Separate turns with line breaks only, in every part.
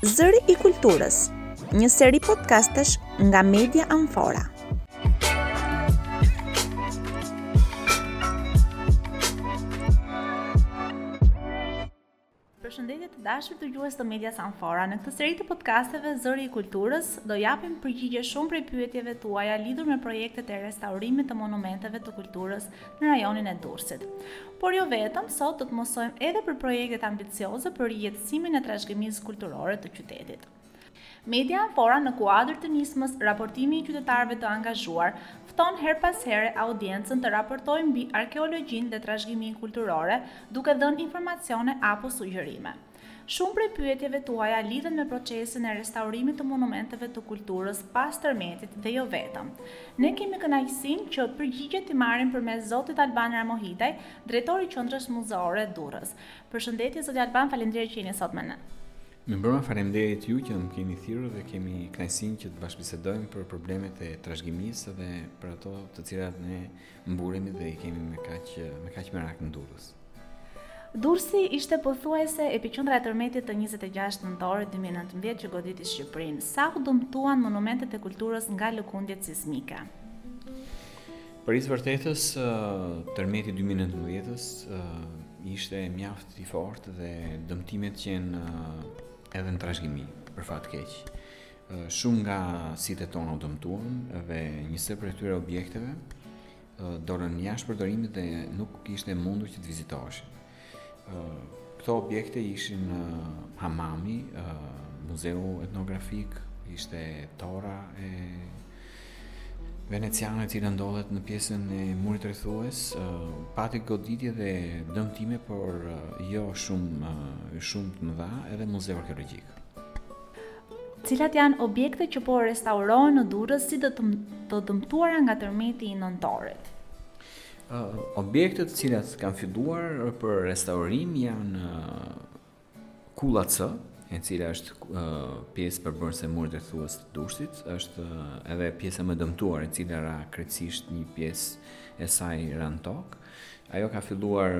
Zëri i Kulturës, një seri podcastesh nga Media Amfora. Përshëndetje të dashur dëgjues të Medias Amfora. Në këtë seri të podcasteve Zëri i Kulturës do japim përgjigje shumë prej pyetjeve tuaja lidhur me projektet e restaurimit të monumenteve të kulturës në rajonin e Durrësit. Por jo vetëm, sot do të mësojmë edhe për projektet ambicioze për rijetësimin e trashëgimisë kulturore të qytetit. Media Amfora në kuadër të nismës Raportimi i qytetarëve të angazhuar fton herë pas here audiencën të raportojë mbi arkeologjinë dhe trashëgiminë kulturore, duke dhënë informacione apo sugjerime. Shumë prej pyetjeve tuaja lidhen me procesin e restaurimit të monumenteve të kulturës pas tërmetit dhe jo vetëm. Ne kemi kënaqësinë që përgjigjet t'i marrim përmes zotit Alban Ramohitaj, drejtor i Qendrës Muzeore Durrës. Përshëndetje zoti Alban, faleminderit që jeni sot me ne.
Mirëmbrëma, faleminderit ju që më keni thirrur dhe kemi kënaqësinë që të bashkëbisedojmë për problemet e trashëgimisë dhe për ato të cilat ne Mburemi dhe i kemi me kaq me kaq merak në Durrës.
Durrësi ishte pothuajse epiqendra e tërmetit të 26 nëntorit 2019 që goditi Shqipërinë. Sa u dëmtuan monumentet e kulturës nga lëkundjet sismike?
Për hir të së vërtetës, tërmeti 2019 ishte mjaft i fortë dhe dëmtimet qenë edhe në trashëgimi, për fat të keq. Shumë nga sitet tona u dëmtuan dhe një sërë prej këtyre objekteve dolën jashtë përdorimit dhe nuk ishte mundur që të vizitoheshin. Këto objekte ishin hamami, muzeu etnografik, ishte Torra veneciane e cila ndodhet në pjesën e murit rrethues, pati goditje dhe dëmtime, por jo shumë, shumë të mëdha edhe muzeu arkeologjik.
Cilat janë objektet që po restaurohen në Durrës si tepër të dëmtuara nga tërmeti i nëntorit?
Objektet të cilat kanë filluar për restaurim janë Kulla C, e cila është uh, pjesë përbërëse e murit rrethues të Durrësit, është uh, edhe pjesa më dëmtuar, e cila ra krejtësisht një pjesë e saj ra në tokë, Ajo ka filluar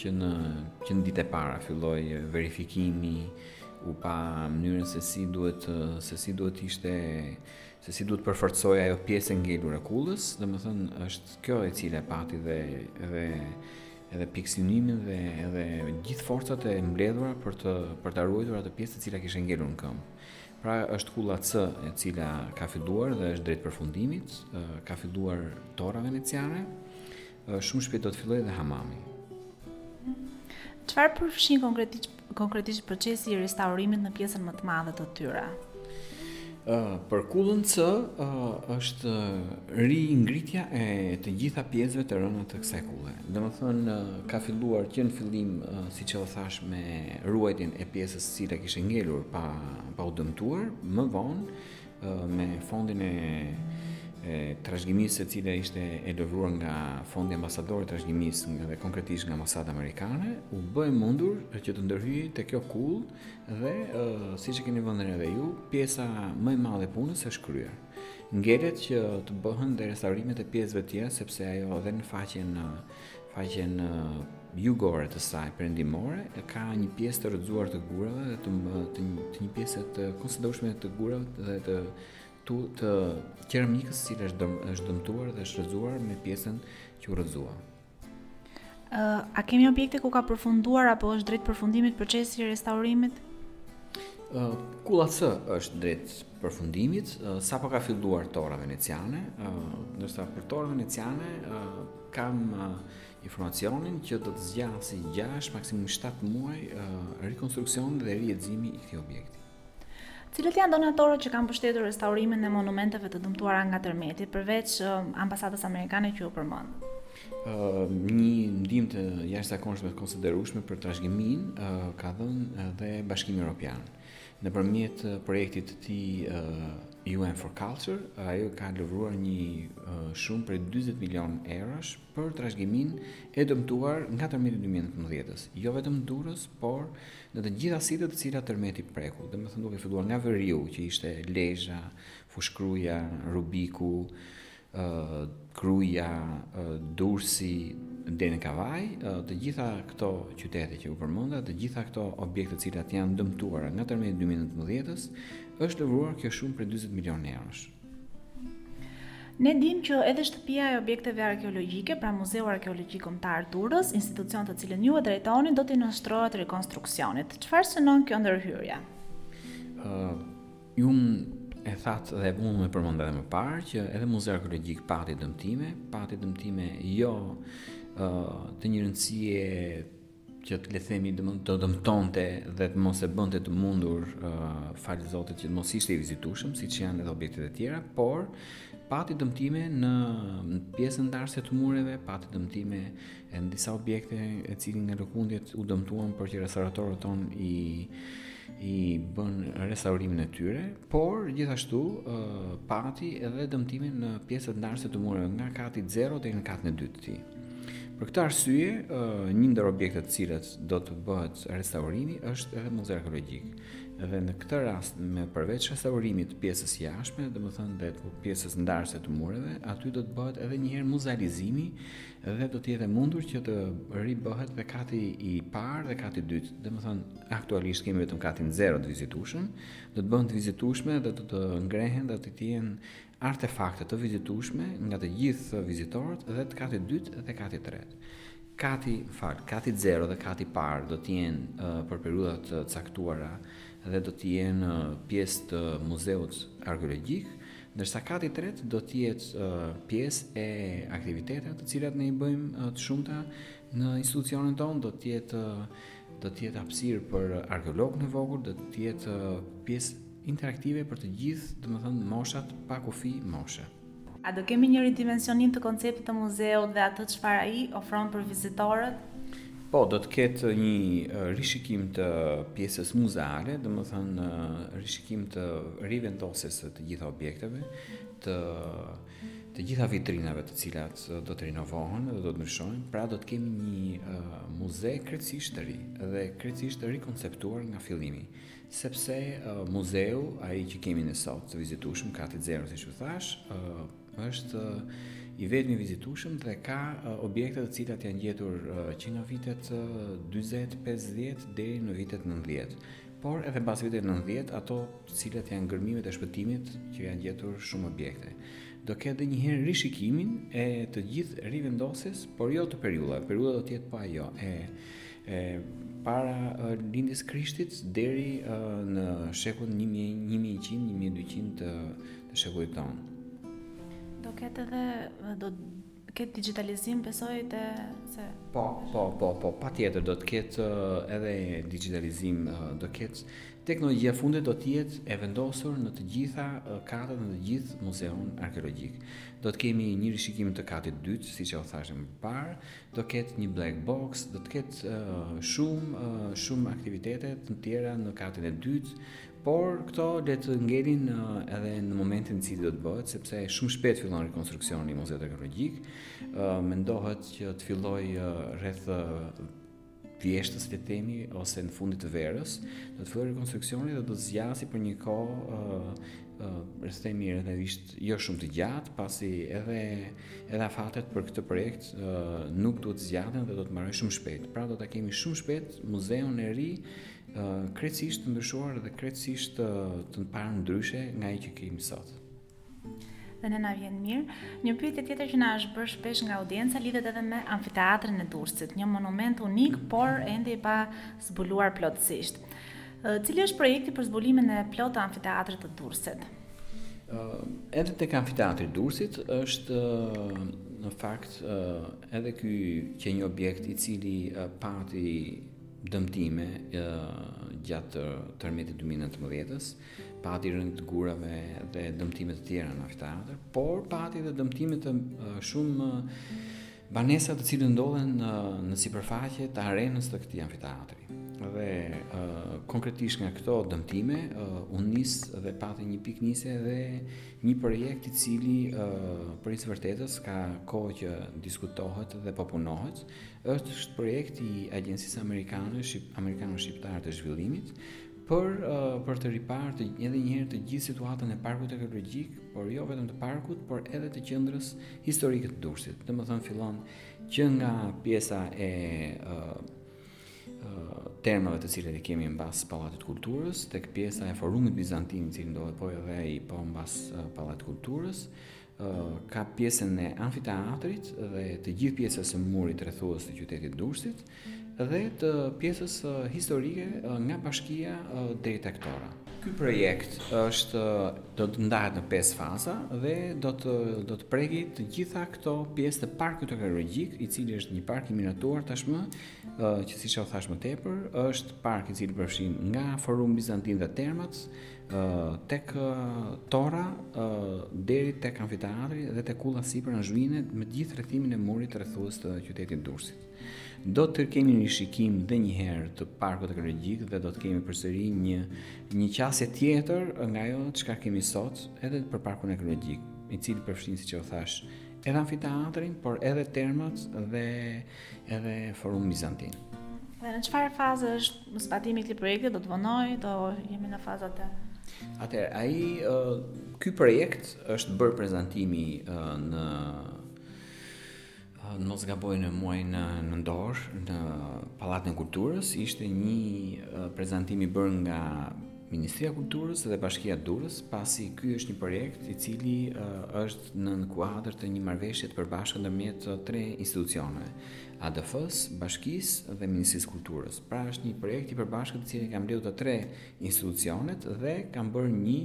që në që në ditët e para filloi verifikimi u pa mënyrën se si duhet se si duhet të ishte se si duhet të përforcohej ajo pjesë e ngelur e kullës, domethënë është kjo e cila pati dhe edhe edhe pikësynimin dhe edhe gjithë forcat e mbledhura për të për ta ruajtur atë pjesë e cila kishte ngelur në këmbë. Pra është kulla C e cila ka filluar dhe është drejt përfundimit, ka filluar tora veneciane, shumë shpejt do të filloj dhe hamami.
Çfarë përfshin konkretisht, konkretisht procesi i restaurimit në pjesën më të madhe të tyre?
Uh, për kullën C uh, është ringritja e të gjitha pjesëve të rëna të kësaj Domethënë ka filluar që në fillim siç edhe thash me ruajtjen e pjesës e cila kishte ngelur pa pa u dëmtuar, më vonë me fondin e e trashëgimisë e cila ishte e lëvruar nga fondi ambasador i trashëgimisë dhe konkretisht nga ambasada amerikane u bë e mundur që të ndërhyjë te kjo kullë dhe uh, siç e keni vënë re edhe ju pjesa më e madhe punës është kryer Ngelet që të bëhen dhe restaurimet e pjesëve të tjera sepse ajo edhe në faqen në faqen jugore të saj perëndimore ka një pjesë të rrëzuar të gurave dhe të, të, të një pjesë të konsiderueshme të gurave dhe të tu të qeramikës e cila është dëm, është dëmtuar dhe është rrëzuar me pjesën që u rrëzua.
Uh, a kemi objekte ku ka përfunduar apo është drejt përfundimit procesi i restaurimit?
Uh, Kulla C është drejt përfundimit, uh, sapo ka filluar tora veneciane, uh, ndërsa për tora veneciane uh, kam uh, informacionin që do të zgjasi 6, maksimum 7 muaj uh, rikonstruksioni dhe rijetëzimi i këtij objekti.
Cilët janë donatorët që kanë mbështetur restaurimin e monumenteve të dëmtuara nga tërmeti, përveç ambasadës amerikane që ju përmendët?
Uh, një ndihmë të jashtëzakonshme të konsiderueshme për trashëgiminë uh, ka dhënë edhe Bashkimi Europian. Nëpërmjet projektit të tij uh, UN for Culture, ajo ka lëvruar një uh, shumë prej 40 milion eurosh për trashëgiminë e dëmtuar nga tërmeti 2019-s, jo vetëm Durrës, por Në të gjitha sitet të cilat tërmeti preku, domethënë duke filluar nga veriu, që ishte Lezha, Fushkruja, Rubiku, Kruja, Durrësi, deri në Kavajë, të gjitha këto qytete që ju përmenda, të gjitha këto objekte të cilat janë dëmtuara nga tërmeti 2019-ës, është lëvruar kjo shumë prej 40 milion eurosh.
Ne dimë që edhe shtëpia e objekteve arkeologjike, pra Muzeu Arkeologjik Kombëtar Durrës, institucion të cilën ju e drejtoni, do t'i nënshtrohet rikonstruksionit. Çfarë synon kjo ndërhyrje?
Ë, uh, ju e thatë dhe unë e përmenda edhe më parë që edhe Muzeu Arkeologjik pati dëmtime, pati dëmtime jo ë uh, të një rëndësie që le të themi do të dëmtonte dhe të mos e bënte të mundur uh, falë Zotit që të mos ishte i vizitueshëm siç janë edhe objektet e tjera, por pati dëmtime në pjesën ndarëse të mureve, pati dëmtime në disa objekte e cili nga lëkundjet u dëmtuan por që restauratorët tanë i bënë restaurimin e tyre, por gjithashtu uh, pati edhe dëmtime në pjesët ndarëse të mureve nga kati 0 deri në katin e dytë. Për këtë arsye, një ndër objektet të cilat do të bëhet restaurimi është edhe muzeu arkeologjik. Dhe në këtë rast, me përveç restaurimit të pjesës së jashtme, domethënë dhe të pjesës ndarëse të mureve, aty do të bëhet edhe njëherë muzealizimi dhe do të jetë e mundur që të ribëhet dhe kati i parë dhe kati i dytë. Domethënë, aktualisht kemi vetëm katin zero të vizitueshëm, do të bëhen të vizitueshme dhe do të ngrihen dhe të jenë artefakte të vizitueshme nga të gjithë vizitorët dhe të katit të dytë dhe katit të tretë. Kati, më fal, kati 0 dhe kati i parë do të jenë uh, për periudha të caktuara dhe do të jenë uh, pjesë të muzeut arkeologjik, ndërsa kati i tretë do të jetë uh, pjesë e aktiviteteve të cilat ne i bëjmë uh, të shumta në institucionin tonë, do të jetë uh, do të jetë hapësirë për arkeologun e vogël, do të jetë uh, pjesë Interaktive për të gjithë, domethënë moshat pa kufi moshe.
A do kemi një ridimensionim të konceptit të muzeut dhe atë çfarë ai ofron për vizitorët?
Po, do të ketë një rishikim të pjesës muzeale, domethënë rishikim të rivendosjes së të gjitha objekteve, të të gjitha vitrinave të cilat do të rinovohen dhe do të ndryshohen, pra do të kemi një uh, muze krejtësisht të ri dhe krejtësisht të rikonceptuar nga fillimi. Sepse muzeu, ai që kemi ne sot të vizitueshëm, Kati Zero, siç u thashë, është i vetmi i vizitueshëm dhe ka objekte të cilat janë gjetur që nga vitet 40-50 deri në vitet 90 por edhe pas vitit 90 ato të cilat janë gërmimet e shpëtimit që janë gjetur shumë objekte. Do ketë edhe një herë rishikimin e të gjithë rivendosjes, por jo të periudhave. Periudha do të jetë po ajo e e para lindjes së Krishtit deri në shekullin 1100-1200 të, të shekullit tonë.
Do ketë edhe do ketë digitalizim besoj të se
po po po po patjetër do të ketë edhe digitalizim do ketë teknologjia e fundit do të jetë e vendosur në të gjitha katet në të gjithë muzeun arkeologjik. Do të kemi një rishikim të katit të dytë, siç u thashë më parë, Do ketë një black box, do të ketë shumë shumë aktivitete të tjera në katin e dytë, por këto le të ngelin edhe në momentin i cili do të bëhet, sepse shumë shpejt fillon rikonstruksioni i Muzeut Arkeologjik. Mendohet që të fillojë rreth vjeshtës le të themi ose në fund të verës, do të fillojë rikonstruksioni dhe do të zgjasi për një kohë ë uh, le të themi relativisht jo shumë të gjatë, pasi edhe edhe afatet për këtë projekt uh, nuk duhet të zgjaten dhe do të mbarojë shumë shpejt. Pra do ta kemi shumë shpejt muzeun e ri uh, krejtësisht të ndryshuar dhe krejtësisht uh, të parë ndryshe nga ai që kemi sot.
dhe ne na vjen mirë. Një pyetje tjetër që na është bërë shpesh nga audienca lidhet edhe me amfiteatrin e Durrësit, një monument unik, por ende i pazbuluar plotësisht. Cili është projekti për zbulimin e plotë të amfiteatrit të Durrësit?
Uh, edhe tek amfiteatri i Durrësit është uh, në fakt uh, edhe ky qe një objekt i cili uh, pati dëmtime uh, gjatë tërmetit 2019-s, Pati rënie të gurave dhe dëmtime të tjera në amfiteatër, por pati edhe dëmtime te shumë banesa të cilat ndodhen në, në sipërfaqe të arenës të këtij amfiteatri. Dhe uh, konkretisht nga këto dëmtime uh, u nis dhe pati një pikënisje dhe një projekt i cili uh, për hir të së vërtetës ka kohë që diskutohet dhe po punohet, është projekt i Agjencisë Amerikane Shqip Amerikano Shqiptare të Zhvillimit, Për për të riparë të edhe një herë të gjithë situatën e parkut arkeologjik, por jo vetëm të parkut, por edhe të qendrës historike të Durrësit. Domethënë fillon që nga pjesa e termave të cilat i kemi mbas Pallatit Kulturës, tek pjesa e forumit bizantin, i cili ndodhet po edhe i po mbas Pallatit Kulturës, ka pjesën e amfiteatrit dhe të gjithë pjesës së murit rrethues të qytetit Durrësit dhe të pjesës historike nga bashkia deri tek Torra. Ky projekt është do të ndahet në pesë faza dhe do të do të preki të gjitha këto pjesë të parkut arkeologjik, i cili është një park i miratuar tashmë, që siç ju thashë më tepër, është park i cili përfshin nga forumi bizantin dhe termat, Tek Torra deri tek amfiteatri dhe tek kulla sipër anzhuine me gjithë rrethimin e murit rrethues të qytetit Durrësit. Do të kemi rishikim dhe një herë të parkut arkeologjik dhe do të kemi përsëri një një qasje tjetër nga ajo çka kemi sot edhe për parkun arkeologjik, i cili përfshin siç ju thashë edhe amfiteatrin, por edhe termat dhe edhe forumin bizantin.
Dhe në çfarë faze është zbatimi i këtij projekti, do të vonojë, do jemi në fazat e
Atëherë, ai ky projekt është bërë prezantimi në në mos gaboj në muajin në nëntor në Pallatin e Kulturës ishte një prezantim i bërë nga Ministria e Kulturës dhe Bashkia Durrës, pasi ky është një projekt i cili është në kuadër të një marrëveshje të përbashkët ndërmjet të tre institucioneve, ADF-së, Bashkisë dhe Ministrisë së Kulturës. Pra është një projekt i përbashkët i cili ka mbledhur të tre institucionet dhe ka bërë një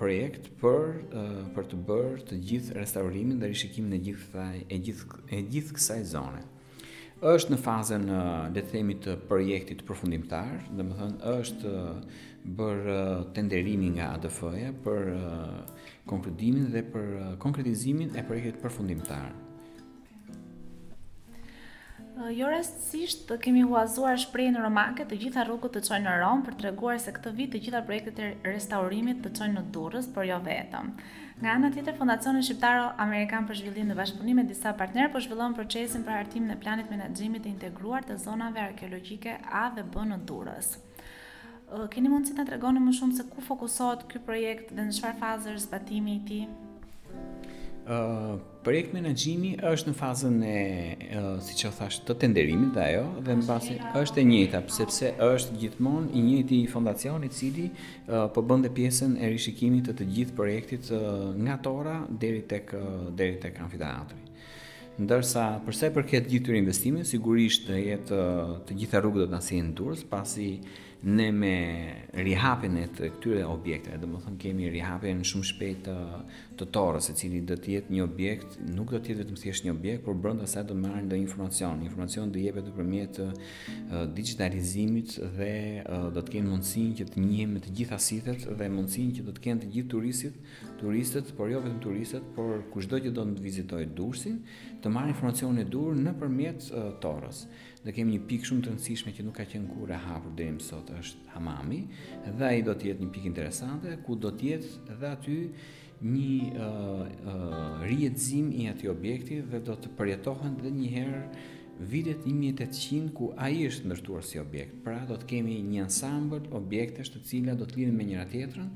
projekt për për të bërë të gjithë restaurimin dhe rishikimin e gjithë e gjithë e gjithë kësaj zone. Është në fazën, le të themi, të projektit përfundimtar, domethënë është bërë tenderimi nga ADF-ja për konkludimin dhe për konkretizimin e projektit përfundimtar.
Jo rastësisht kemi huazuar shprehjen romake të gjitha rrugët të çojnë në Romë për të treguar se këtë vit të gjitha projektet e restaurimit të çojnë në Durrës, por jo vetëm. Nga ana tjetër, Fondacioni Shqiptaro-Amerikan për Zhvillim në bashkëpunim me disa partnerë po zhvillon procesin për hartimin e Planit të Menaxhimit të Integruar të Zonave Arkeologjike A dhe B në Durrës. Keni mundësi të na tregoni më shumë se ku fokusohet ky projekt dhe në çfarë faze është zbatimi i tij?
Projekt menaxhimi është në fazën e, siç e thashë, të tenderimit edhe ajo dhe mbasi është e njëjta, sepse është gjithmonë i njëjti fondacion i cili po bën dhe pjesën e rishikimit të të gjithë projektit nga Torra deri tek deri tek amfiteatri. Ndërsa për sa i përket gjithë këtyre investimeve, sigurisht do jetë të gjitha rrugët do të na sjellin në Durrës, pasi ne me rihapjen e këtyre objekteve, domethënë kemi rihapjen shumë shpejt të Torrës, e cila do të jetë një objekt, nuk do të jetë vetëm thjesht një objekt, por brenda saj do marrim dhe informacion. Informacioni do jepet nëpërmjet digjitalizimit dhe do të kemi mundësinë që të njihemi me të gjitha sitet dhe mundësinë që do të kenë të gjithë turistët, turistët, por jo vetëm turistët, por kushdo që do të vizitojë Durrësin, të marrë informacionin e duhur nëpërmjet Torrës. Do kemi një pikë shumë të rëndësishme që nuk ka qenë kurrë e hapur deri më sot, është Hamami dhe ai do të jetë një pikë interesante ku do të jetë edhe aty një uh, uh, rijetëzim i atij objekti dhe do të përjetohen edhe një herë vitet 1800 ku ai është ndërtuar si objekt. Pra do të kemi një ansambël objektesh të cilat do të lidhen me njëra-tjetrën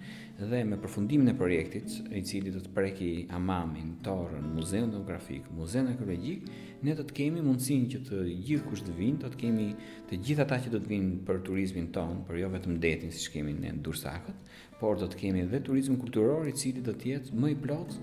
dhe me përfundimin e projektit, i cili do të preki Hamamin, Torrën, Muzeun Etnografik, Muzeun Arkeologjik, ne do të kemi mundësinë që të gjithë kush të vijnë, do të kemi Të gjithë ata që do të vijnë për turizmin tonë, por jo vetëm detin siç kemi ne durrsakët, por do të kemi edhe turizëm kulturor i cili do të jetë më i plotë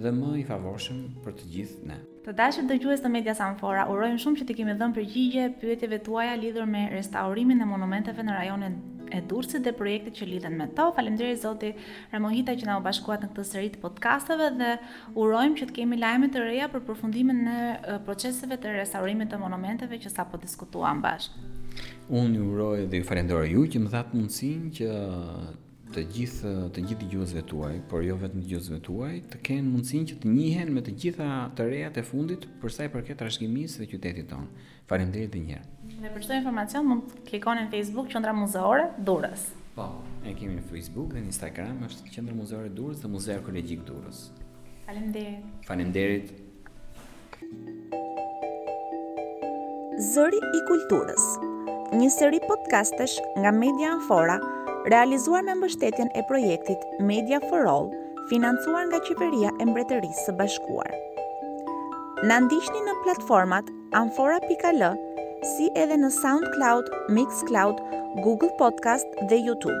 dhe më i favorshëm për të gjithë ne.
Të dashur dëgjues të Medias Amfora, urojmë shumë që t'i kemi dhënë përgjigje pyetjeve tuaja lidhur me restaurimin e monumenteve në rajonin e Durrësit dhe projektet që lidhen me to. Faleminderit zoti Ramohitaj që na u bashkuat në këtë seri të podkasteve dhe Urojmë që të kemi lajme të reja për përfundimin e proceseve të restaurimit të monumenteve që sapo diskutuam bashkë.
Unë ju uroj dhe ju falenderoj ju që më dhatë mundësinë që të gjithë të gjithë dëgjuesve tuaj, por jo vetëm dëgjuesve tuaj, të kenë mundësinë që të njihen me të gjitha të rejat e fundit për sa i përket trashëgimisë së qytetit tonë. Faleminderit edhe një herë.
Dhe për çdo informacion mund të klikoni në Facebook Qendra Muzeore Durrës.
Po, ne kemi në Facebook dhe në Instagram është Qendra Muzeore Durrës dhe Muzeu Arkeologjik Durrës.
Faleminderit.
Faleminderit.
Zëri i Kulturës.
Një seri podcastesh nga Media Amfora, realizuar me mbështetjen e projektit Media for All, financuar nga Qeveria e Mbretërisë së Bashkuar. Na ndiqni në platformat Amfora.al, si edhe në SoundCloud, MixCloud, Google Podcast dhe YouTube.